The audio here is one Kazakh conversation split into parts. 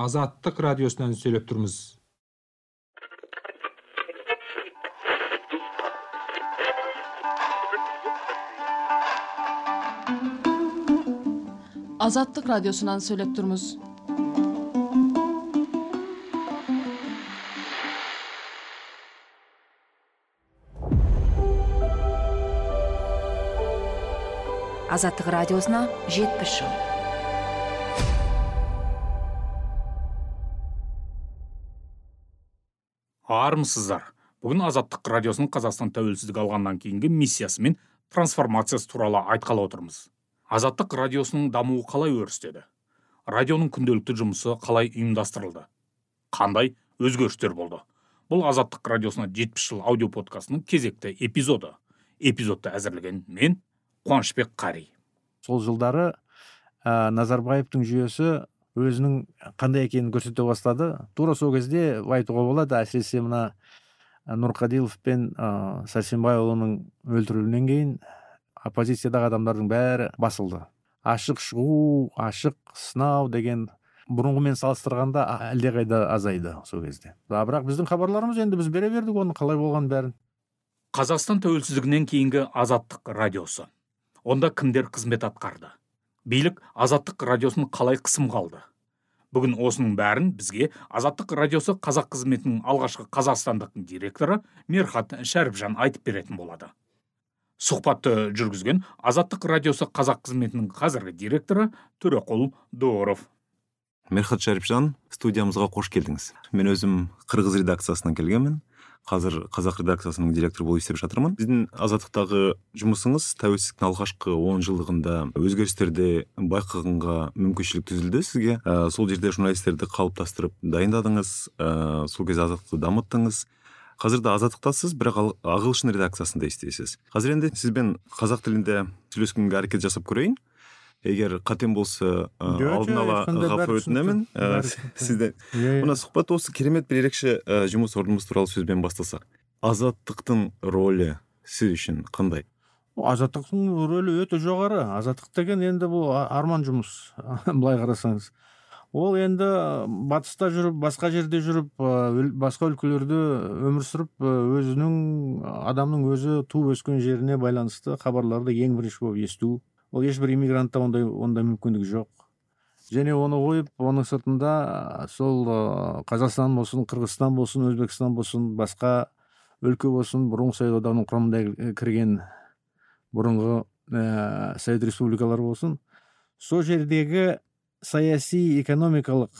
азаттык радиосунан сүйлөп турмуз азаттык радиосунан сүйлөп турмуз азаттык радиосуна жетимиш жыл армысыздар бүгүн азаттык радиосунун казакстан тәуелсиздик алгандан кийинки миссиясы менен трансформациясы тууралуу айткалы отурмуз азаттык радиосунун дамуу калай өрүстөдү радионун күндөлүктүү жумусу калай уюмдастырылды кандай өзгөрүштөр болду бул азаттык радиосуна жетимиш жыл аудио подкастынын кезекти эпизоду эпизодду әзірлеген мен кубанычбек карий сол жылдары назарбаевдин жүйөсү өзүнүн кандай экенин көрсөтө баштады туура сол кезде айтууга болот асиресе мына нуркадилов менен сарсенбай уулунун өлтүрүлүүнөн кийин оппозициядагы адамдардын баары басылды. Ашык чыгуу ашык сыноо деген салыштырганда алде кайда азайды ошол кезде. А бирок биздин кабарларыбыз энди биз бере бердик ону калай болгонун баарын казакстан тәуелсиздигинен кийинки азаттык радиосу онда кимдер кызмет аткарды бийлик азаттык радиосун калай кысымга алды бүгүн осунун баарын бизге азаттык радиосу казак кызметинин алгачкы казакстандык директору мерхат шарипжан айтып беретін болады. Сухбатты жүргүзгөн азаттык радиосу казак кызметинин казыркы директору төрөкул дооров мерхат шарипжан студиябызга кош келдиңиз мен өзүм кыргыз редакциясынан келгенмин азыр казак редакциясынын директору болуп иштеп жатырмын. Сиздин азаттыктагы жумусуңуз тәуелсиздиктин алгачкы он жылдыгында өзгөрүштөрдү байкаганга мүмкүнчүлүк түзүлдү сизге сол жерде журналисттерди калыпташтырып дайындадыңыз сол кезде азаттыкты дамыттыңыз. Азыр да азаттыктасыз бирок агылшын редакциясында иштейсиз азыр энди сиз менен казак тилинде сүйлөшкөнгө аракет жасап көрөйүн эгер катем болсо алдын ала гафу өтүнөмүн сизден мына сухбатыбызды керемет бир ерекше жумуш ордубуз тууралуу сөз менен баштасак азаттыктын ролу сиз үчүн кандай азаттыктын ролу өтө жогору азаттык деген энди бул арман жумуш былай карасаңыз ол энди батыста жүрүп башка жерде жүрүп башка өлкөлөрдө өмүр сүрүп өзүнүн адамдын өзү тууп өскөн жерине байланыштуу кабарларды эң биринчи болуп эстүү ол бир иммигрантта ондай ондай мүмкүндүк жок және оны коюп анын сыртында сол казакстан болсун кыргызстан болсун өзбекстан болсун башка өлкө болсун мурунку совет одагынын курамына кирген мурунку совет республикалары болсун сол жердеги саясий экономикалык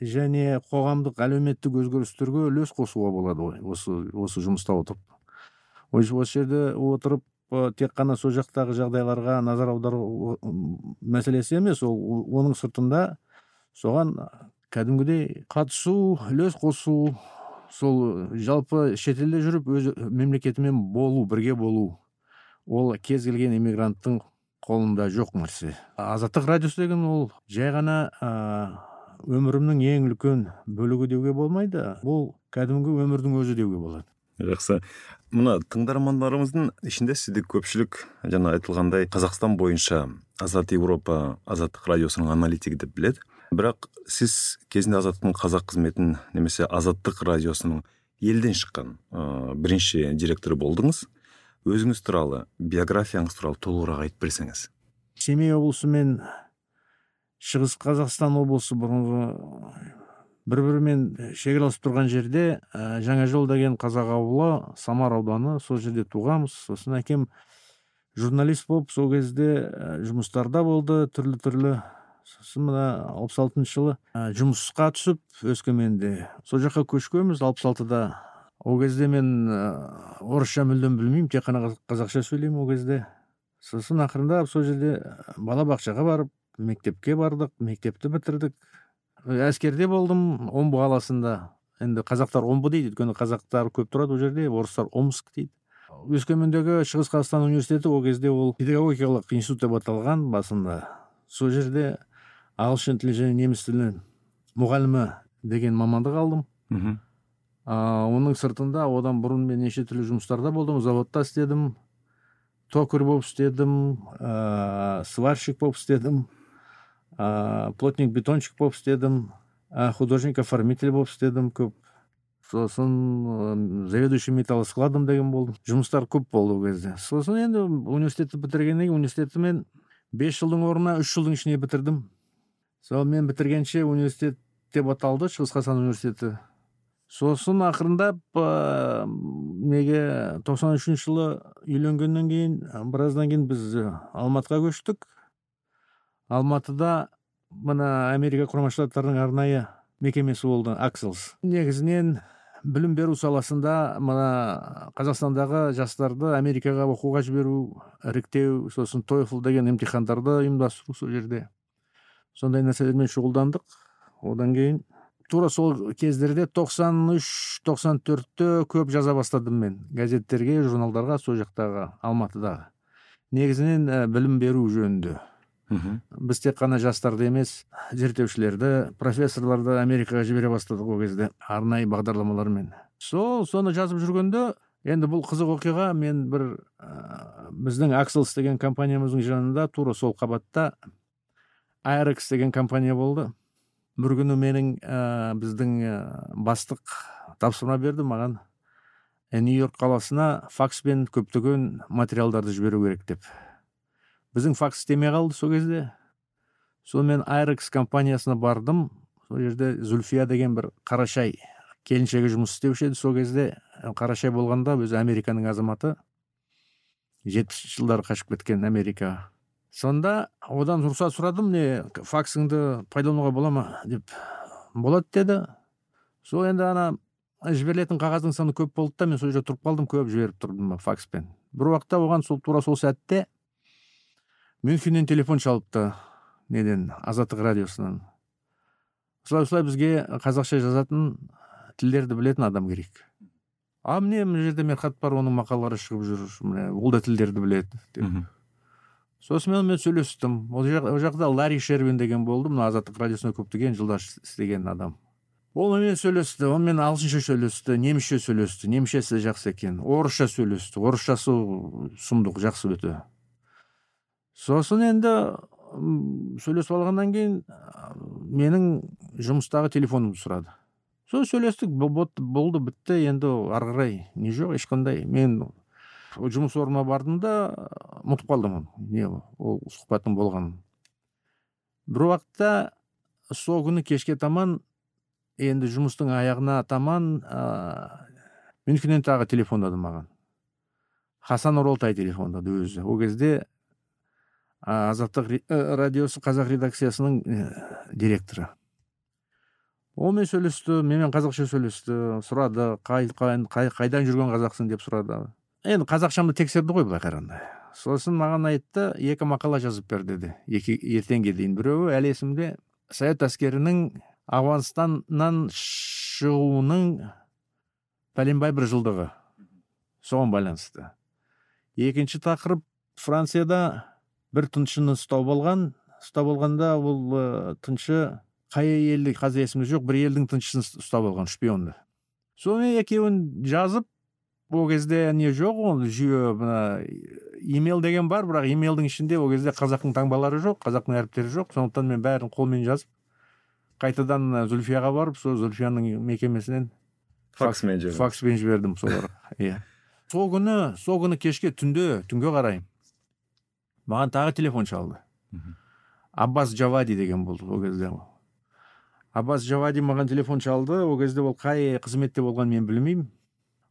және коомдук әлеуметтик өзгөрүштөргө үлөс кошууга болот го осы осы жумушта отуруп осы жерде отуруп тек кана сол жактагы жагдайларга назар аударуу маселеси эмес ол онун сыртында соган кәдимгидей катышуу үлөс кошуу сол жалпы чет элде жүрүп өз мемлекети менен болуу бирге болуу ол кез келген иммигранттын колунда жок нерсе азаттык радиосу деген ол жай гана өмүрүмдүн эң үлкөн бөлүгү деуге болмойт бул кәдимги өмүрдүн өзү деуге болот жакшы мына тыңдармандарыбыздын ичинде сизди көпчүлүк жана айтылгандай казакстан боюнча азат европа азаттык радиосунун аналитиги деп билет бирок сиз кезинде азаттыктын казак кызметинин немесе азаттык радиосунун элден чыккан биринчи директору болдуңуз өзүңүз тууралуу биографияңыз тууралуу толугураак айтып берсеңиз семей облусу менен чыгыс казакстан облусу мурунку бири менен шекаралашып турган жерде жаңа жол деген казак абалы самар ауданы сол жерде тууганбыз сосын акем журналист болуп сол кезде жумуштарда болду түрлүү түрлүү сосын мына алпыс алтынчы жылы жумушка түшүп өскөменде сол жака көчкөнбүз алпыс алтыда. Ол кезде мен орусча мүлдем билбейм тек гана казакча сүйлөйм ол кезде сосын акырындап сол жерде бала бакчага барып мектепке бардык мектепти битирдик аскерде болдум омбу калаасында энди казактар омбу дейт өйткөнү казактар көп турат бул жерде орустар омск дейт өскөмөндөгү чыгыс казакстан университети ол кезде ол педагогикалык институт деп аталган башында сол жерде агылшын тили және немис тилинин мугалими деген мамандык алдым. Мунун сыртында одан мурун мен нече түрлүү жумуштарда болдум заводдо иштедим токарь болуп иштедим сварщик болуп иштедим плотник бетонщик болуп иштедим а, художник оформитель болып істедім көп сосын заведующий металлоскладом деген болдым. Жұмыстар көп болды ол кезде. Сосын енді университетті бітіргеннен кейін университетті мен бес жылдың орнына үш жылдың ішінде бітірдім. Сол мен бітіргенше университет деп аталды шығыс қазақстан университеті. Сосын ақырындап ә, неге тоқсан үшінші жылы үйленгеннен кейін біраздан кейін біз алматыға көштік. Алматыда мына америка құрама штаттарының арнайы мекемесі болды акселс. Негізінен білім беру саласында мына қазақстандағы жастарды америкаға оқуға жіберу іріктеу сосын тойфл деген емтихандарды ұйымдастыру сол жерде. Сондай нәрселермен шұғылдандық. Одан кейін тура сол кездерде 93 94-те көп жаза бастадым мен газеттерге журналдарға сол жақтағы алматыдағы. Негізінен ә, білім беру жөнінде. Мхм. Біз тек қана жастарды емес зерттеушілерді профессорларды америкаға жібере бастадық ол кезде арнайы бағдарламалармен. Сол соны жазып жүргенде енді бұл қызық оқиға мен бір ә, біздің акселс деген компаниямыздың жанында тура сол қабатта айрекс деген компания болды. Бір күні менің ә, біздің ә, бастық тапсырма берді маған нью йорк қаласына факспен көптеген материалдарды жіберу керек деп. Біздің факс істемей қалды сол кезде. Сонымен айрекс компаниясына бардым. Сол жерде зүлфия деген бір қарашай келіншегі жұмыс істеуші еді. Сол кезде қарашай болғанда өзі американың азаматы. Жетпісінші жылдары қашып кеткен америкаға сонда одан рұқсат сұрадым не факсыңды пайдалануға бола ма деп. Болады деді. Сол енді ана жіберілетін қағаздың саны көп болды да мен сол жерде тұрып қалдым көп жіберіп тұрдым факспен. Бір уақытта оған сол тура сол сәтте мюнхеннен телефон шалыпты неден азаттық радиосынан. Осылай осылай бізге қазақша жазатын тілдерді білетін адам керек. А міне мына жерде медхат бар оның мақалалары шығып жүр міне ол да тілдерді біледі деп. Сосын мен сөйлестім. Ол жақ- ол жақта ларри шервин деген болды мына азаттық радиосында көптеген жылдар істеген адам. Ол менімен сөйлесті онымен ағылшынша сөйлесті немісше сөйлесті немісшесі жақсы екен орысша сөйлесті орысшасы сұмдық жақсы өте. Сосын енді сөйлесіп алғаннан кейін менің жұмыстағы телефонымды сұрады. Сол сөйлестік болды бітті. Енді ары қарай не жоқ ешқандай. Мен жұмыс орныма бардым да ұмытып қалдым не ол сұхбаттың болғанын бір уақытта сол күні кешке таман енді жұмыстың аяғына таман ә, мюнхеннен тағы телефондады маған. Хасан оралтай телефондады өзі. Ол кезде азаттық ә, радиосы қазақ редакциясының ә, директоры. Онымен сөйлесті менімен қазақша сөйлесті сұрады қай, қай, қай- қайдан жүрген қазақсың деп сұрады. Енді қазақшамды тексерді ғой былай қарағанда. Сосын маған айтты екі мақала жазып бер деді. Екі ертеңге дейін біреуі әлі есімде совет әскерінің ауғанстаннан шығуының пәленбай бір жылдығы. Соған байланысты. Екінші тақырып францияда бір тыншыны ұстау болған ұстап болғанда ол ы, тыншы қай елді қазір есімде жоқ бір елдің тыншысын ұстап алған шпионды. Соны екеуін жазып ол кезде не жоқ ол жүйе мына имейл деген бар бірақ имейлдің ішінде ол кезде қазақтың таңбалары жоқ қазақтың әріптері жоқ. Сондықтан мен бәрін қолмен жазып қайтадан ана зүлфияға барып сол зүлфияның мекемесінен факсмен жібердім. факспен жібердім соларға. Иә. Сол күні сол күні кешке түнде түнге қарай маған тағы телефон шалды. Аббас джавади деген болды ол кезде. Аббас джавади маған телефон шалды. Ол кезде ол қай қызметте болғанын мен білмеймін.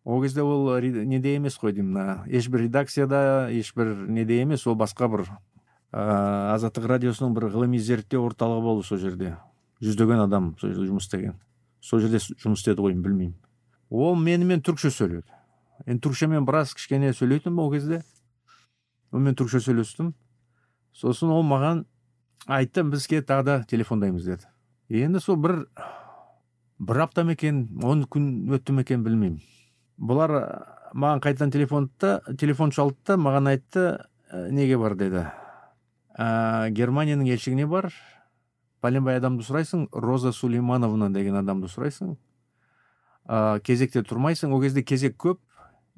Ол кезде ол неде емес қой деймін мына ешбір редакцияда ешбір неде емес ол басқа бір ыыы азаттық радиосының бір ғылыми зерттеу орталығы болды сол жерде. Жүздеген адам сол жерде жұмыс істеген. Сол жерде жұмыс істеді ғой білмеймін. Ол менімен түркше сөйледі. Енді түркшемен біраз кішкене сөйлейтінмін ол кезде. Онымен түркше сөйлестім сосын ол маған айтты бізге тағы да телефондаймыз деді енді сол бір бір апта ма екен он күн өтті ме екен білмеймін бұлар маған қайтадан телефонды телефон шалды да маған айтты «Ә, неге бар деді ә, германияның елшілігіне бар пәленбай адамды сұрайсың роза сулеймановна деген адамды сұрайсың ә, кезекте тұрмайсың ол кезде кезек көп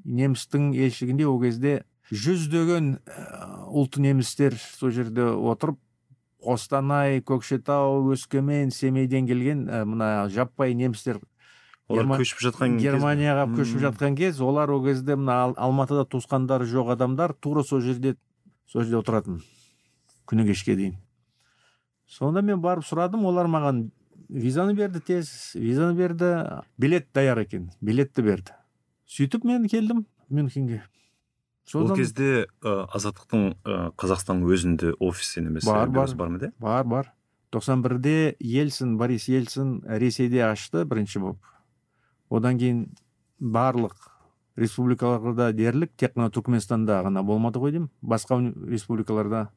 немістің елшілігінде ол кезде жүздеген ә, ұлт немістер сол жерде отырып қостанай көкшетау өскемен семейден келген ә, мына жаппай немістер олар Герма- көшіп жатқан кез- германияға көшіп жатқан кез олар ол кезде мына Ал- алматыда туысқандары жоқ адамдар тура сол жерде сол жерде отыратын күні кешке дейін. Сонда мен барып сұрадым олар маған визаны берді тез визаны берді билет даяр екен билетті берді. Сөйтіп мен келдім мюнхенге. Ол кезде ә, азаттықтың ә, қазақстан өзінде офисі немесе Бар, бар. бар ма бар бар. 91-де ельцин борис ельцин ресейде ашты бірінші болып. Одан кейін барлық республикаларда дерлік тек қана түркменстанда ғана болмады ғой деймін. Басқа республикаларда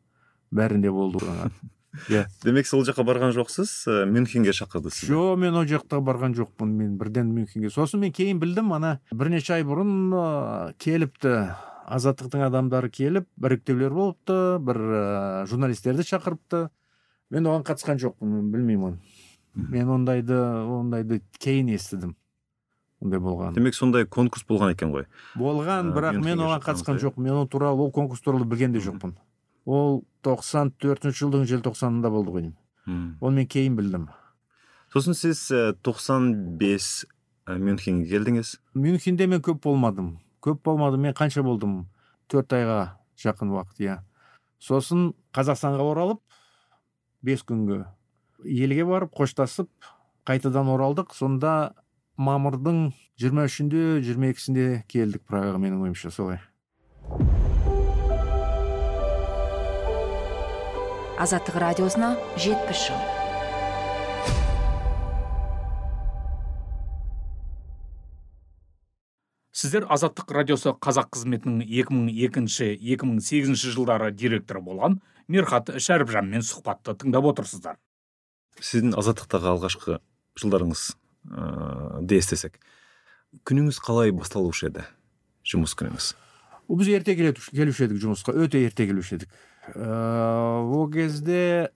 бәрінде болды иә. Демек сол жаққа барған жоқсыз ә, мюнхенге шақырды сізді? Жоқ мен ол жаққа барған жоқпын. мен бірден мюнхенге. Сосын мен кейін білдім ана бірнеше ай бұрын ә, келіпті. Азаттықтың адамдары келіп іріктеулер болыпты бір ә, журналистерді шақырыпты. Мен оған қатысқан жоқпын білмеймін оны. Мен ондайды ондайды кейін естідім. Ондай болған демек сондай конкурс болған екен ғой. Болған Ә, бірақ мен оған қатысқан жоқпын. Мен ол туралы ол конкурс туралы білген де жоқпын. Ол тоқсан төртінші жылдың желтоқсанында болды ғой деймін. Оны мен кейін білдім. Сосын сіз ә, 95 ә, мюнхенге келдіңіз. Мюнхенде мен көп болмадым. Көп болмадым мен қанша болдым? Төрт айға жақын уақыт иә. Сосын қазақстанға оралып бес күнге елге барып қоштасып қайтадан оралдық. Сонда мамырдың жиырма үшінде жиырма екісінде келдік прагаға менің ойымша солай. Азаттық радиосына жетпіс жыл. Сіздер азаттық радиосы қазақ қызметінің 2002-2008 жылдары директоры болған мирхат шәріпжанмен сұхбатты тыңдап отырсыздар. Сіздің азаттықтағы алғашқы жылдарыңыз ә, де естесек. Күніңіз қалай басталушы еді жұмыс күніңіз? Ол біз ерте келуші едік жұмысқа өте ерте келуші едік. Ыыы ол кезде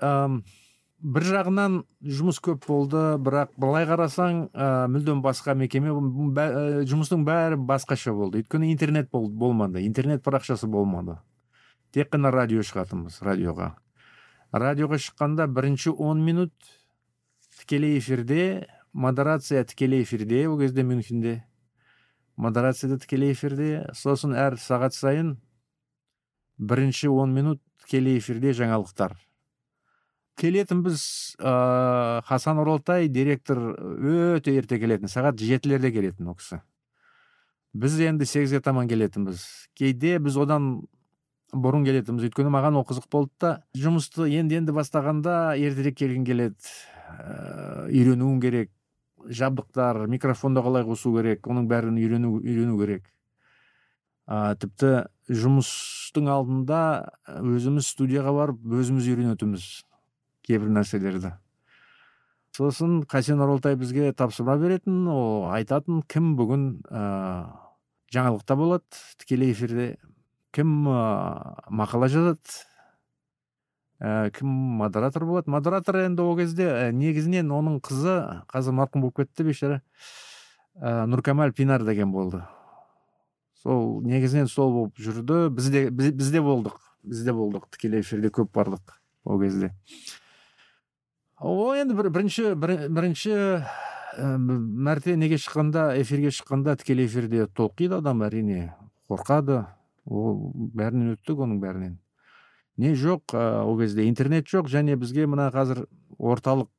бір жағынан жұмыс көп болды бірақ былай қарасаң ә, мүлдем басқа мекеме ә, жұмыстың бәрі басқаша болды. Өйткені интернет бол, болмады. Интернет парақшасы болмады. Тек қана радио шығатынбыз радиоға. Радиоға шыққанда бірінші 10 минут тікелей эфирде модерация тікелей эфирде ол кезде мюнхенде. Модерацияда тікелей эфирде. Сосын әр сағат сайын бірінші 10 минут тікелей эфирде жаңалықтар. Келетін біз ә, хасан оралтай директор өте ерте келетін сағат жетілерде келетін ол кісі. Біз енді сегізге таман келетінбіз. Кейде біз одан бұрын келетінбіз. Өйткені маған ол қызық болды да. Жұмысты енді енді бастағанда ертерек келгің келеді. Ә, үйренуің керек. Жабдықтар микрофонды қалай қосу керек оның бәрін үйрену үйрену керек. А, тіпті жұмыстың алдында өзіміз студияға барып өзіміз үйренетінбіз. Кейбір нәрселерді. Сосын қасен оралтай бізге тапсырма беретін ол айтатын кім бүгін ә, жаңалықта болады тікелей эфирде кім ә, мақала жазады ә, кім модератор болады. Модератор енді ол кезде ә, негізінен оның қызы қазір марқұм болып кетті бейшара ә, нұркамал пинар деген болды. Сол негізінен сол болып жүрді. Бізде біз, бізде болдық. Бізде болдық. Тікелей эфирде көп бардық ол кезде. Ол енді бір, бірінші бір, бірінші ә, мәрте неге шыққанда эфирге шыққанда тікелей эфирде толқиды адам әрине қорқады. Ол бәрінен өттік оның бәрінен. Не жоқ ә, ол кезде интернет жоқ және бізге мына қазір орталық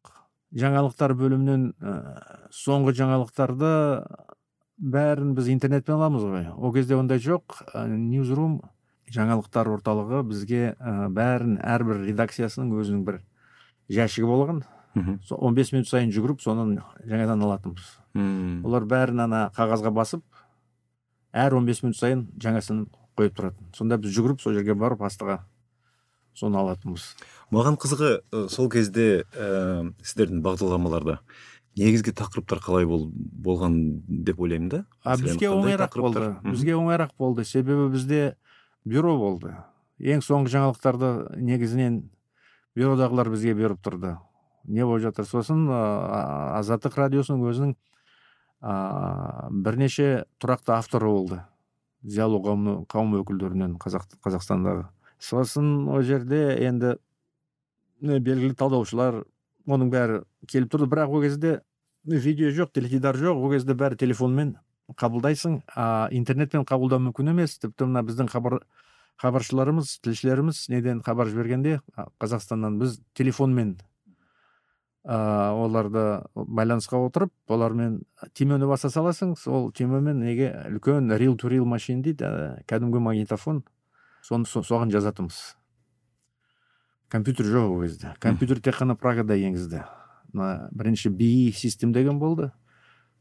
жаңалықтар бөлімінен ә, соңғы жаңалықтарды бәрін біз интернетпен аламыз ғой. Ол кезде ондай жоқ. Ә, ньюзрум жаңалықтар орталығы бізге ә, бәрін әрбір редакциясының өзінің бір жәшігі болған. Мхм. Со- 15 минут сайын жүгіріп соны жаңадан алатынбыз. Мм. олар бәрін ана қағазға басып әр 15 минут сайын жаңасын қойып тұратын. Сонда біз жүгіріп сол жерге барып астыға соны алатынбыз. Маған қызығы ә, сол кезде ә, сіздердің бағдарламаларда негізгі тақырыптар қалай бол, болған деп ойлаймын да? А бізге оңайырақ тақырыптар? болды. Бізге оңайырақ болды. Себебі бізде бюро болды. Ең соңғы жаңалықтарды негізінен бюродағылар бізге беріп тұрды. Не болып жатыр? Сосын азаттық радиосының өзінің ә, бірнеше тұрақты авторы болды. Зиялы қауым, өкілдерінен қазақ, қазақстандағы. Сосын ол жерде енді белгілі талдаушылар оның бәрі келіп тұрды. Бірақ ол кезде видео жоқ теледидар жоқ. Ол кезде бәрі телефонмен қабылдайсың. А интернетпен қабылдау мүмкін емес. Тіпті мына біздің хабар хабаршыларымыз тілшілеріміз неден хабар жібергенде қазақстаннан біз телефонмен ә, оларды байланысқа отырып олармен түймені баса саласың сол түймемен неге үлкен рил ту рил машин дейді ә, кәдімгі магнитофон. Соны со- соған жазатынбыз. Компьютер жоқ ол кезде. Компьютер тек қана прагада енгізді. Мына бірінші би систем деген болды.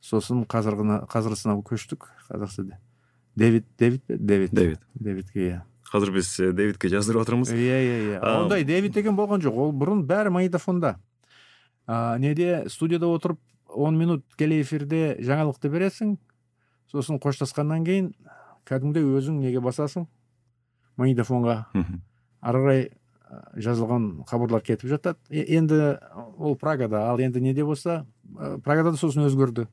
Сосын қазіргіні қазіргісіне көштік қазақстанда. Дэвид дэвид пе? Дэвид. Дэвид. Дэвидке иә. Қазір біз дэвидке жаздырып отырмыз. Иә иә иә ондай дэвид деген болған жоқ. Ол бұрын бәрі магнитофонда. Неде? Студияда отырып 10 минут тікелей эфирде жаңалықты бересің. Сосын қоштасқаннан кейін кәдімгідей өзің неге басасың? Магнитофонға. Ары қарай жазылған хабарлар кетіп жатады. Енді ол прагада. Ал енді неде болса прагада да сосын өзгерді.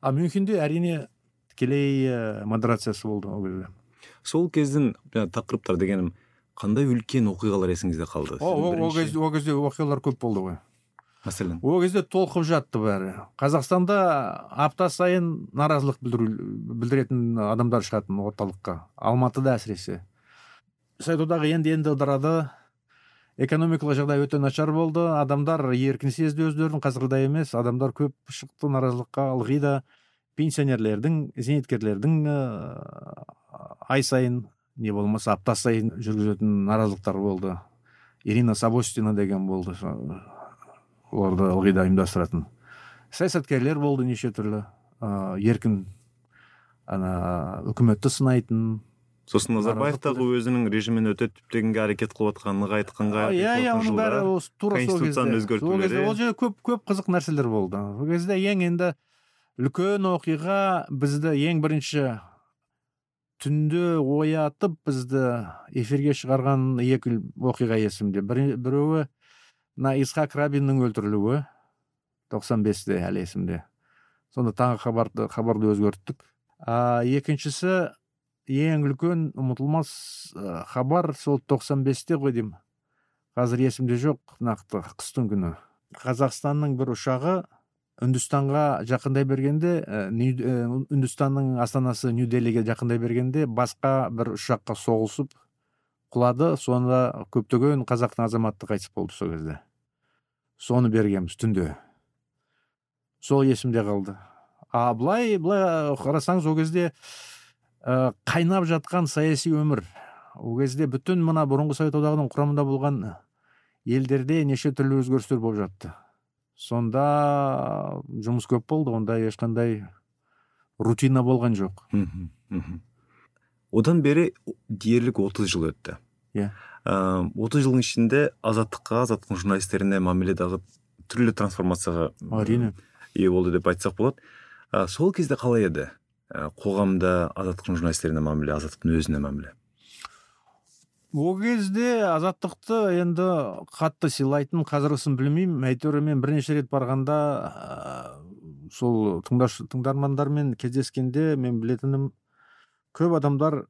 А мюнхенде әрине тікелей модерациясы болды ол кезде. Сол кездің жаңағы тақырыптар дегенім қандай үлкен оқиғалар есіңізде қалды? Ол кезде ол кезде оқиғалар көп болды ғой. мәселен? Ол кезде толқып жатты бәрі. Қазақстанда апта сайын наразылық білдіру білдіретін адамдар шығатын орталыққа. Алматыда әсіресе. Сайтодағы енді енді ыдырады экономикалық жағдай өте нашар болды. Адамдар еркін сезді өздерін қазіргідей емес. Адамдар көп шықты наразылыққа ылғи да. Пенсионерлердің зейнеткерлердің ә, ай сайын не болмаса апта сайын жүргізетін наразылықтар болды. Ирина сабостина деген болды оларды ылғи да ұйымдастыратын. Саясаткерлер болды неше түрлі. Ә, еркін ана үкіметті сынайтын. Сосын Наразылық назарбаевтағы өзінің режимін өте түптегенге әрекет қылып жатқан нығайтқанға иә иә оның бәрі тура сол кезде ол жерде көп көп қызық нәрселер болды. Ол кезде ең енді үлкен оқиға бізді ең бірінші түнде оятып бізді эфирге шығарған екі оқиға есімде. Біреуі мына исхак рабиннің өлтірілуі 95-те әлі есімде. Сонда таңғы хабарды хабарды өзгерттік. А екіншісі ең үлкен ұмытылмас хабар сол 95-те ғой деймін. Қазір есімде жоқ нақты қыстың күні. Қазақстанның бір ұшағы үндістанға жақындай бергенде ә, Нью- ә, үндістанның астанасы нью делиге жақындай бергенде басқа бір ұшаққа соғылысып құлады. Сонда көптеген қазақтың азаматы қайтыс болды сол кезде. Соны бергенбіз түнде. Сол есімде қалды. А былай былай қарасаңыз ол кезде қайнап жатқан саяси өмір. Ол кезде бүтін мына бұрынғы совет одағының құрамында болған елдерде неше түрлі өзгерістер болып жатты. Сонда жұмыс көп болды ондай ешқандай рутина болған жоқ. Мгм. одан бері дерлік 30 жыл өтті. Иә. 30 жылдың ішінде азаттыққа азаттықтың журналистеріне мамиледағы түрлі трансформацияға әрине. ие болды деп айтсақ болады. Ә, сол кезде қалай еді? Ә, қоғамда азаттықтың журналистеріне мамиле азаттықтың өзіне мамиле ол кезде азаттықты енді қатты сыйлайтын қазіргісін білмеймін. Әйтеуір мен бірнеше рет барғанда ә, сол тыңдаш тыңдармандармен кездескенде мен білетінім көп адамдар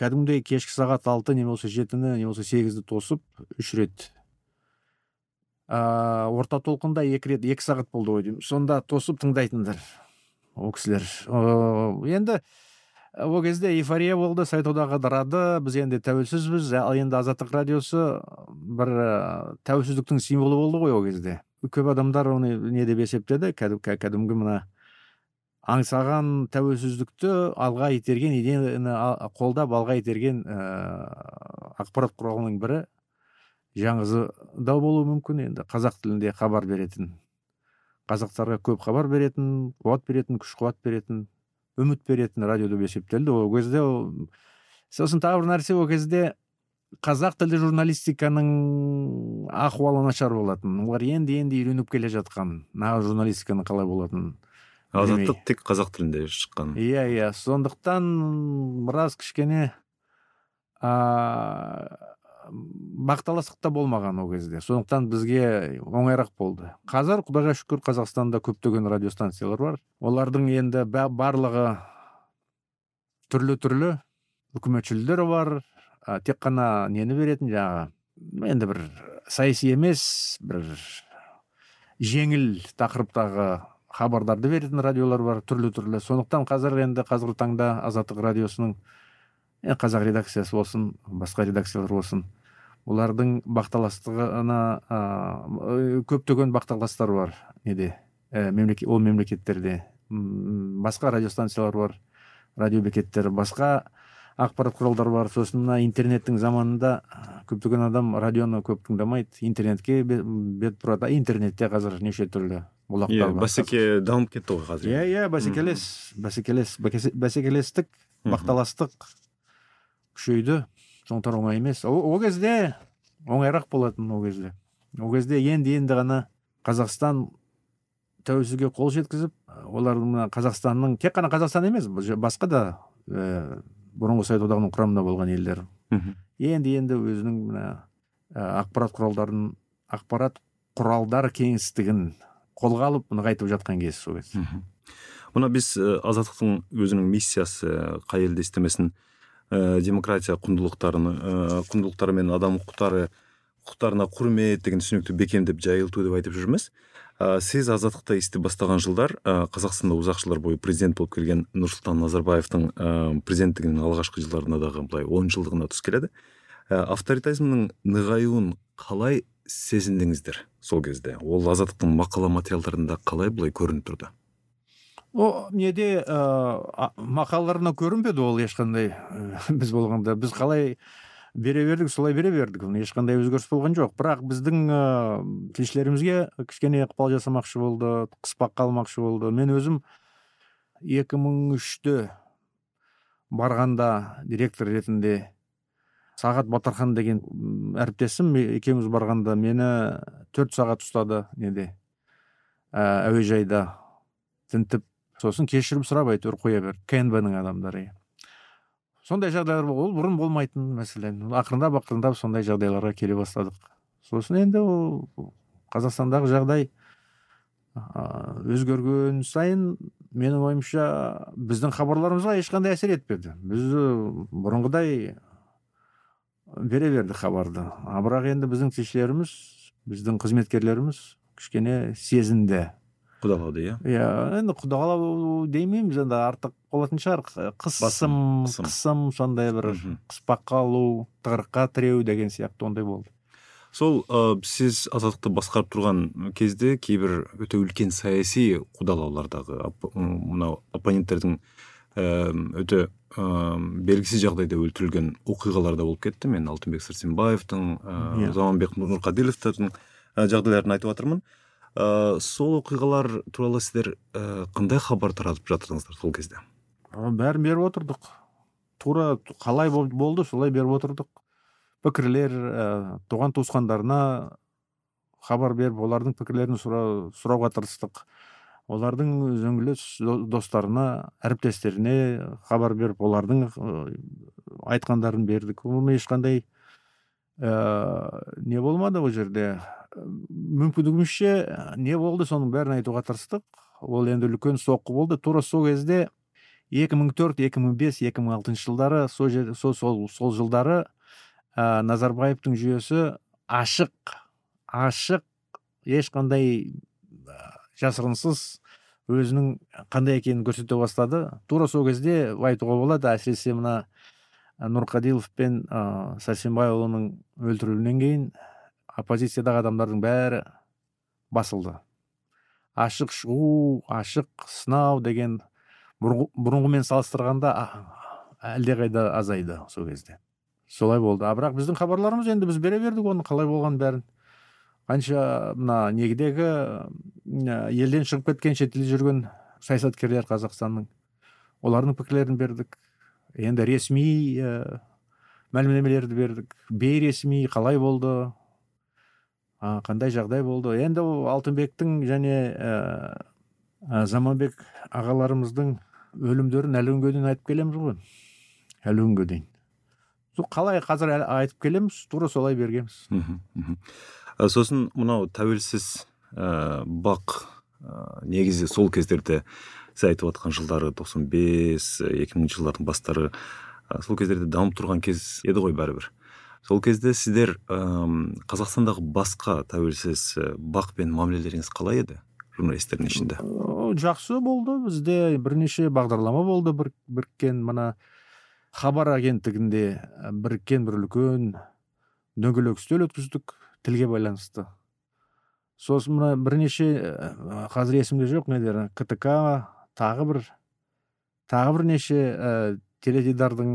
кәдімгідей кешкі сағат алты не болмаса жетіні не болмаса сегізді тосып үш рет ә, орта толқында екі рет екі сағат болды ғой деймін. Сонда тосып тыңдайтындар ол кісілер. Ә, енді ол кезде эйфория болды совет одағы ыдырады біз енді тәуелсізбіз. Ал енді азаттық радиосы бір ә, тәуелсіздіктің символы болды ғой ол кезде. Көп адамдар оны не деп есептеді? Кәдім- кә- кәдімгі мына аңсаған тәуелсіздікті алға итерген идеяны қолдап алға итерген ә, ақпарат құралының бірі жаңызы да болуы мүмкін. Енді қазақ тілінде хабар беретін қазақтарға көп хабар беретін қуат беретін күш қуат беретін үміт беретін радио деп есептелді. Ол кезде ол сосын тағы бір нәрсе ол кезде қазақ тілді журналистиканың ахуалы нашар болатын. Олар енді енді үйреніп келе жатқан нағыз журналистиканың қалай болатынын азаттық тек қазақ тілінде шыққан. Иә иә. Сондықтан біраз кішкене а, бақталастық та болмаған ол кезде. Сондықтан бізге оңайырақ болды. Қазір құдайға шүкір қазақстанда көптеген радиостанциялар бар. Олардың енді ба- барлығы түрлі түрлі үкіметшілдер бар. А, тек қана нені беретін? Жаңағы енді бір саяси емес бір жеңіл тақырыптағы хабардарды беретін радиолар бар түрлі түрлі. Сондықтан қазір енді қазіргі таңда азаттық радиосының қазақ редакциясы болсын басқа редакциялар болсын олардың бақталастығына ә, көптеген бақталастар бар неде? Ә, мемлекет ол мемлекеттерде. Басқа радиостанциялар бар радиобекеттер басқа ақпарат құралдары бар. Сосын мына интернеттің заманында көптеген адам радионы көп тыңдамайды. Интернетке бе- бет бұрады. Интернетте қазір неше түрлі бұлақтар иә бар. бәсеке дамып кетті ғой қазір. Иә иә бәсекелес бәсекелес бәкесе- бәсекелестік бақталастық күшейді. Сондықтан оңай емес ол, кезде оңайырақ болатын ол кезде. Ол кезде енді енді ғана қазақстан тәуелсіздікке қол жеткізіп олардың мына қазақстанның тек қана қазақстан емес басқа да ә, бұрынғы совет одағының құрамында болған елдер. Енді енді өзінің мына ә, ақпарат құралдарын ақпарат құралдар кеңістігін қолға алып нығайтып жатқан кез сол кез мына біз ә, азаттықтың өзінің миссиясы қай елде істемесін ә, демократия құндылықтарын ә, құндылықтары мен адам құқықтары құқықтарына құрмет деген түсінікті бекемдеп жайылту деп айтып жүрміз. Ә, сіз азаттықта істей бастаған жылдар ә, қазақстанда ұзақ жылдар бойы президент болып келген нұрсұлтан назарбаевтың ә, президенттігінің алғашқы жылдарына дағы былай он жылдығына тұс келеді. Ә, авторитаризмнің нығаюын қалай сезіндіңіздер сол кезде? Ол азаттықтың мақала материалдарында қалай былай көрініп тұрды? О неде ә, мақалаларына көрінбеді ол ешқандай ә, біз болғанда? Біз қалай бере бердік солай бере бердік. Ешқандай өзгеріс болған жоқ. Бірақ біздің ә, тілшілерімізге кішкене ықпал жасамақшы болды қыспаққа алмақшы болды. Мен өзім 2003-те барғанда директор ретінде сағат батархан деген әріптесім екеуміз барғанда мені төрт сағат ұстады неде ә, әуежайда тінтіп. Сосын кешірім сұрап әйтеуір қоя берді кнб ның адамдары. Сондай жағдайлар ол бұрын болмайтын мәселен. Ақырындап ақырындап сондай жағдайларға келе бастадық. Сосын енді ол қазақстандағы жағдай өзгерген сайын менің ойымша біздің хабарларымызға ешқандай әсер етпеді. Біз бұрынғыдай бере бердік хабарды. А бірақ енді біздің тілшілеріміз біздің қызметкерлеріміз кішкене сезінді. Құдалады иә? Иә енді құдалау демейміз енді артық болатын шығар. Қысым қысым. қысым сондай бір қыспаққа алу тығырыққа тіреу деген сияқты ондай болды. Сол ә, сіз азаттықты басқарып тұрған кезде кейбір өте үлкен саяси м, мынау оппоненттердің өте ә, белгісіз жағдайда өлтірілген оқиғалар да болып кетті. Мен алтынбек сәрсенбаевтың ә, заманбек нұрқаділовтердің ә, жағдайларын айтып жатырмын ә, сол оқиғалар туралы сіздер ә, қандай хабар таратып жатырдыңыздар сол кезде? А, бәрін беріп отырдық. Тура қалай бол- болды солай беріп отырдық. Пікірлер ә, туған туысқандарына хабар беріп олардың пікірлерін сұра, сұрауға тырыстық. Олардың үзеңгілес до- достарына әріптестеріне хабар беріп олардың ә, айтқандарын бердік. Оны ешқандай ә, не болмады ол жерде. Мүмкіндігімізше ә, не болды соның бәрін айтуға тырыстық. Ол енді үлкен соққы болды. Тура сол кезде 2004 2005 2006 жылдары сол жер сол сол, жылдары ә, назарбаевтың жүйесі ашық ашық ешқандай жасырынсыз өзінің қандай екенін көрсете бастады. Тура сол кезде айтуға болады әсіресе мына ә, нұрқадилов пен ә, сәрсенбайұлының өлтірілуінен кейін оппозициядағы адамдардың бәрі басылды. Ашық шығу ашық сынау деген бұрынғы- бұрынғымен салыстырғанда әлдеқайда азайды сол кезде. Солай болды. А бірақ біздің хабарларымыз енді біз бере бердік оны қалай болған бәрін. Қанша мына негідегі м, елден шығып кеткен шетелде жүрген саясаткерлер қазақстанның олардың пікірлерін бердік. Енді ресми ә, мәлімдемелерді бердік. Бейресми қалай болды? А, қандай жағдай болды? Енді ол алтынбектің және ә, ә, заманбек ағаларымыздың өлімдерін әлі күнге дейін айтып келеміз ғой. Әлі күнге дейін. Қалай қазір айтып келеміз? Тура солай бергенбіз. Ә, сосын мынау тәуелсіз ә, бақ ә, негізі сол кездерде сіз айтып отқан жылдары 95 2000 жылдардың бастары ә, сол кездерде дамып тұрған кез еді ғой бәрібір. Сол кезде сіздер ым, қазақстандағы басқа тәуелсіз э, бақ пен мамилелеріңіз қалай еді журналистердің ішінде? Жақсы болды. Бізде бірнеше бағдарлама болды бір, біріккен мына хабар агенттігінде біріккен бір үлкен дөңгелек үстел өткіздік тілге байланысты. Сосын мына бірнеше қазір есімде жоқ недер ктк тағы бір тағы бірнеше ә, теледидардың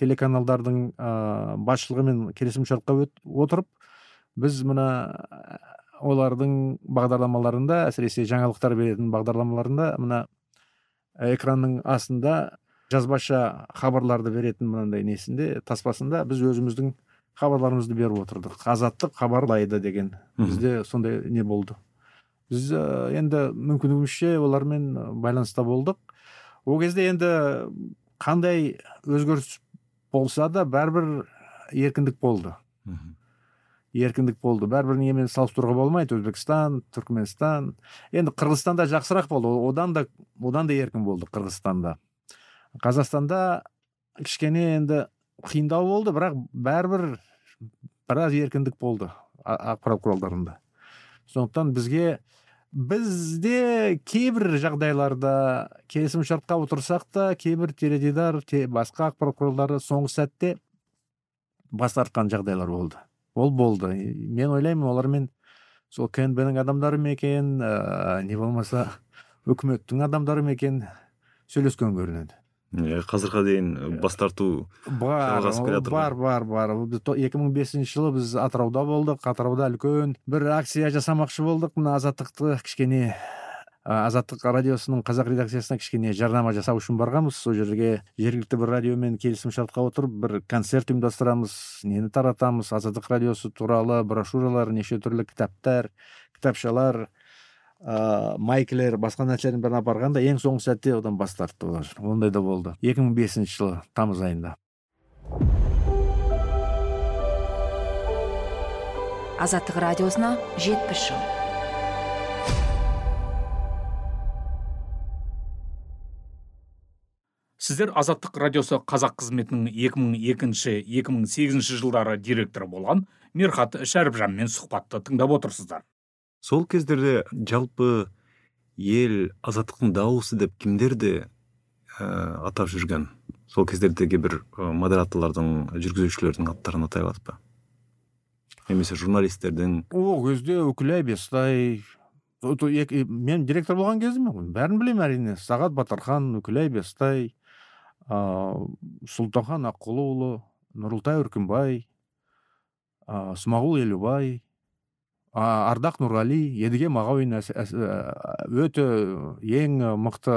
телеканалдардың ә, басшылығымен келісімшартқа отырып біз мына ә, олардың бағдарламаларында әсіресе жаңалықтар беретін бағдарламаларында мына экранның астында жазбаша хабарларды беретін мынандай несінде таспасында біз өзіміздің хабарларымызды беріп отырдық. Азаттық хабарлайды деген. Бізде сондай не болды. Біз ә, енді мүмкіндігімізше олармен байланыста болдық. Ол кезде енді қандай өзгеріс болса да бәрібір еркіндік болды. Еркіндік болды. Бәрібір немен салыстыруға болмайды. Өзбекстан түркменстан енді қырғызстанда жақсырақ болды. Одан да одан да еркін болды қырғызстанда. Қазақстанда кішкене енді қиындау болды бірақ бәрібір біраз еркіндік болды ақпарат құралдарында сондықтан бізге бізде кейбір жағдайларда келісімшартқа отырсақ та кейбір теледидар те, басқа ақпарат құралдары соңғы сәтте бас тартқан жағдайлар болды. Ол болды. Мен ойлаймын олармен сол кнб ның адамдары ма екен ә, не болмаса үкіметтің адамдары ма екен сөйлескен көрінеді. Иә, қазірға дейін бас тарту бар бар бар бар біз то- 2005 жылы біз атырауда болдық. Атырауда үлкен бір акция жасамақшы болдық. Мына азаттықты кішкене азаттық радиосының қазақ редакциясына кішкене жарнама жасау үшін барғанбыз. Сол жерге жергілікті бір радиомен келісімшартқа отырып бір концерт ұйымдастырамыз нені таратамыз азаттық радиосы туралы брошюралар неше түрлі кітаптар кітапшалар ыыы майкілер басқа нәрселердің бәрін апарғанда ең соңғы сәтте одан бас тартты олар ондай да болды. 2005 жылы тамыз айында. Азаттық радиосына жетпіс жыл. Сіздер азаттық радиосы қазақ қызметінің 2002-2008 жылдары директоры болған мирхат шәріпжанмен сұхбатты тыңдап отырсыздар. Сол кездерде жалпы ел азаттықтың дауысы деп кімдерді ә, атап жүрген? Сол кездердегі бір ә, модераторлардың жүргізушілердің аттарын атай аласыз ба? Немесе журналистердің? Ол кезде үкілай бестай мен директор болған кезім бәрін білемін әрине. Сағат батархан үкілай бестай ыыы сұлтанхан аққұлыұлы нұрылтай үркімбай ыыы смағұл елубай. Ардақ нұрғали едіге мағауин ә, өте ең мықты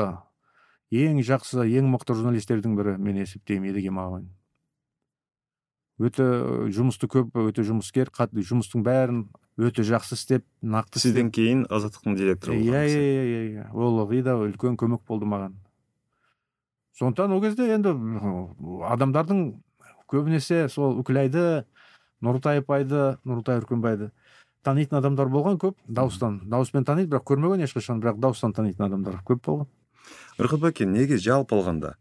ең жақсы ең мықты журналистердің бірі мен есептеймін едіге мағауин. Өте жұмысты көп өте жұмыскер қат- жұмыстың бәрін өте жақсы істеп нақты сізден кейін азаттықтың директоры иә иә иә иә. Ол ылғи да үлкен көмек болды маған. Сондықтан ол кезде енді адамдардың көбінесе сол үкілайды нұртай апайды нұртай үркімбайды танитын адамдар болған көп дауыстан дауыспен таниды бірақ көрмеген ешқашан бірақ дауыстан танитын адамдар көп болған рахат бәке неге жалпы алғанда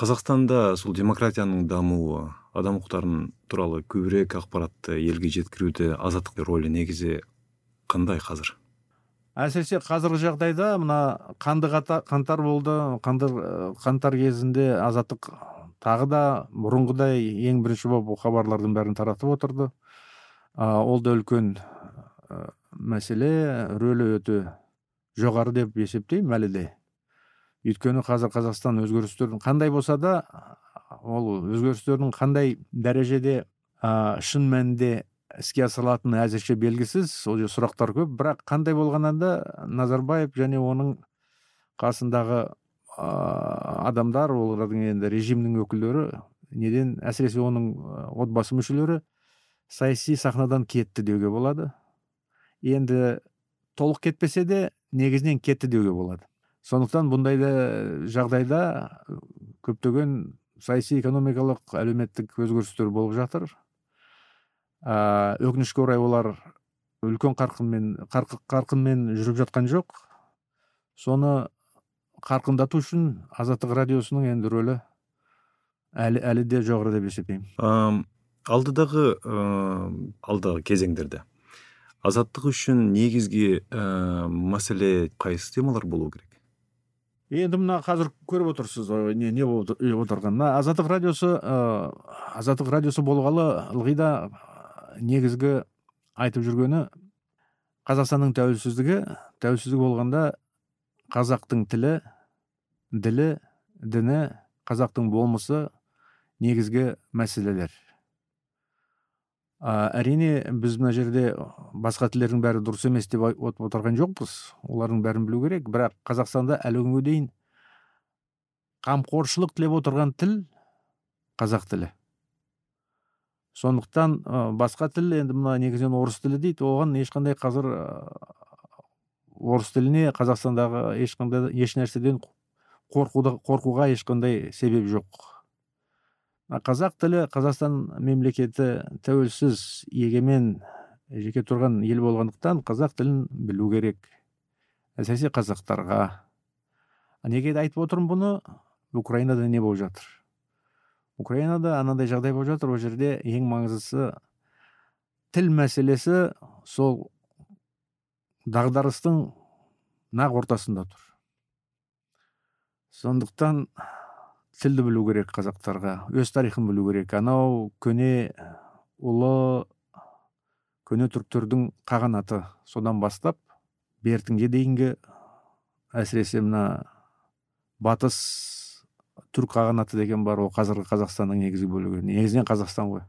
қазақстанда сол демократияның дамуы адам құқықтарын туралы көбірек ақпаратты елге жеткіруде азаттық рөлі негізі қандай қазір? Әсіресе қазіргі жағдайда мына қанды қаңтар болды қанды э, қаңтар кезінде азаттық тағы да бұрынғыдай ең бірінші болып хабарлардың бәрін таратып отырды. А, ол да үлкен мәселе рөлі өте жоғары деп есептеймін әлі де. Өйткені қазір қазақстан өзгерістердің қандай болса да ол өзгерістердің қандай дәрежеде ә, шын мәнінде іске асырылатыны әзірше белгісіз ол сұрақтар көп. Бірақ қандай болғаннан да назарбаев және оның қасындағы ә, адамдар олардың енді режимнің өкілдері неден әсіресе оның ә, отбасы мүшелері саяси сахнадан кетті деуге болады. Енді толық кетпесе де негізінен кетті деуге болады. Сондықтан бұндай да жағдайда көптеген саяси экономикалық әлеуметтік өзгерістер болып жатыр. Ә, өкінішке орай олар үлкен қарқынмен қарқы- қарқынмен жүріп жатқан жоқ. Соны қарқындату үшін азаттық радиосының енді рөлі әлі, әлі де жоғары деп есептеймін. Алдыдағы ә, алдағы кезеңдерде. Азаттық үшін негізгі ә, мәселе қайсы темалар болу керек? Енді мына қазір көріп отырсыз не не болып отырған мына азаттық радиосы ә, азаттық радиосы болғалы ылғи да негізгі айтып жүргені қазақстанның тәуелсіздігі. Тәуелсіздік болғанда қазақтың тілі ділі діні қазақтың болмысы негізгі мәселелер. Ә, әрине біз мына жерде басқа тілдердің бәрі дұрыс емес деп айтып отырған жоқпыз. Олардың бәрін білу керек. Бірақ қазақстанда әлі күнге дейін қамқоршылық тілеп отырған тіл қазақ тілі. Сондықтан ә, басқа тіл енді мына негізінен орыс тілі дейді. Оған ешқандай қазір ә, орыс тіліне қазақстандағы ешқандай еш нәрседен қорқуға ешқандай себеп жоқ. Қазақ тілі қазақстан мемлекеті тәуелсіз егемен жеке тұрған ел болғандықтан қазақ тілін білу керек. Әсіресе қазақтарға. Неге айтып отырмын бұны? Украинада не болып жатыр? Украинада анандай жағдай болып жатыр. Ол жерде ең маңыздысы тіл мәселесі сол дағдарыстың нақ ортасында тұр. Сондықтан тілді білу керек қазақтарға өз тарихын білу керек. Анау көне ұлы көне түріктердің қағанаты содан бастап бертінге дейінгі әсіресе мына батыс түрік қағанаты деген бар ол қазіргі қазақстанның негізгі бөлігі. Негізінен қазақстан ғой.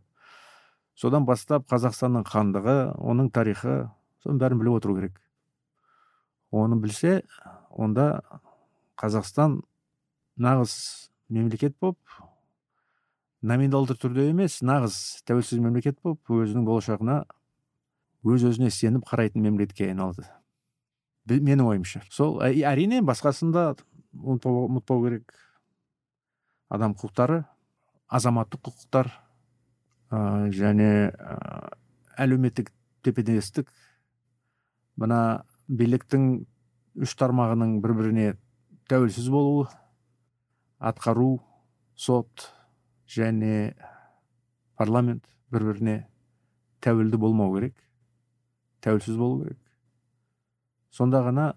Содан бастап қазақстанның хандығы оның тарихы соның бәрін біліп отыру керек. Оны білсе онда қазақстан нағыз мемлекет болып номиналды түрде емес нағыз тәуелсіз мемлекет болып өзінің болашағына өз өзіне сеніп қарайтын мемлекетке айналды. Менің ойымша. Сол әрине басқасын да ұмытпау керек адам құқықтары азаматтық құқықтар ә, және ә, әлеуметтік тепе мына биліктің үш тармағының бір біріне тәуелсіз болуы атқару сот және парламент бір біріне тәуелді болмау керек тәуелсіз болу керек. Сонда ғана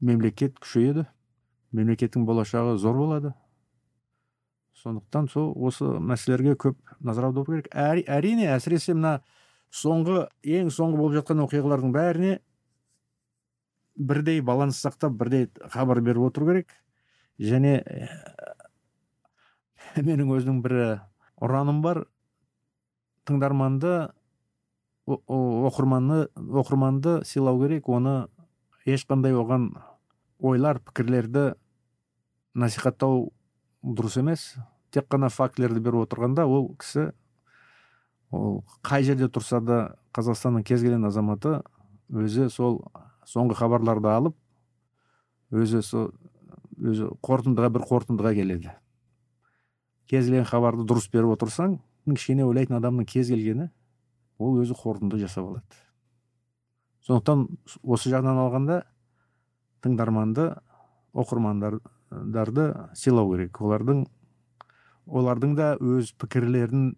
мемлекет күшейеді мемлекеттің болашағы зор болады. Сондықтан сол осы мәселелерге көп назар аудару керек. Әрине әсіресе мына соңғы ең соңғы болып жатқан оқиғалардың бәріне бірдей баланс сақтап бірдей хабар беріп отыру керек. Және менің өзімнің бір ұраным бар. Тыңдарманды оқырманды оқырманды сыйлау керек. Оны ешқандай оған ойлар пікірлерді насихаттау дұрыс емес. Тек қана фактілерді беріп отырғанда ол кісі ол қай жерде тұрса да қазақстанның кез келген азаматы өзі сол соңғы хабарларды алып өзі сол өзі қорытындыға бір қорытындыға келеді. Кез келген хабарды дұрыс беріп отырсаң кішкене ойлайтын адамның кез келгені ол өзі қорытынды жасап алады. Сондықтан осы жағынан алғанда тыңдарманды оқырмандарды сыйлау керек. Олардың олардың да өз пікірлерін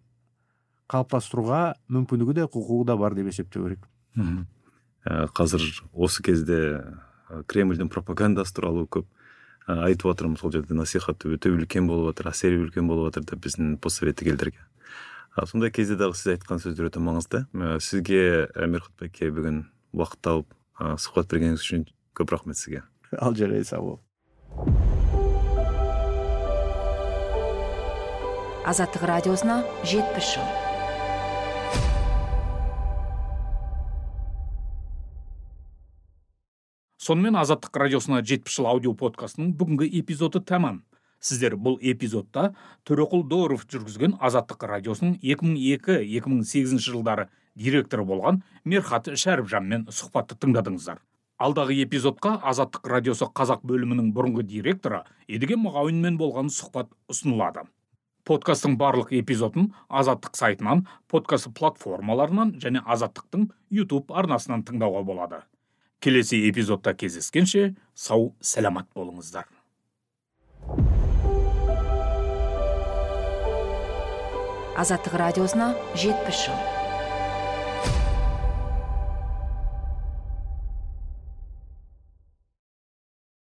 қалыптастыруға мүмкіндігі де құқығы да бар деп есептеу керек. Ә, қазір осы кезде кремльдің пропагандасы туралы көп айтып отырмын сол жерде насихат өте үлкен болып жатыр әсері үлкен болып жатыр деп біздің постсоветтік елдерге сондай кезде дағы сіз айтқан сөздер өте маңызды. Сізге мерхат байке бүгін уақыт тауып сұхбат бергеніңіз үшін көп рахмет сізге. Ал жарайды сау бол. Азаттық радиосына жетпіс жыл. Сонымен азаттық радиосына жетпіс жыл аудио подкастының бүгінгі эпизоды тәмам. Сіздер бұл эпизодта төреқұл доров жүргізген азаттық радиосының 2002-2008 жылдары директоры болған мерхат шәріпжанмен сұхбатты тыңдадыңыздар. Алдағы эпизодқа азаттық радиосы қазақ бөлімінің бұрынғы директоры едіге мағауинмен болған сұхбат ұсынылады. Подкасттың барлық эпизодын азаттық сайтынан подкаст платформаларынан және азаттықтың YouTube арнасынан тыңдауға болады. Келесі эпизодта кездескенше сау сәлемат болыңыздар. Азаттык радиосуна жетимиш жыл.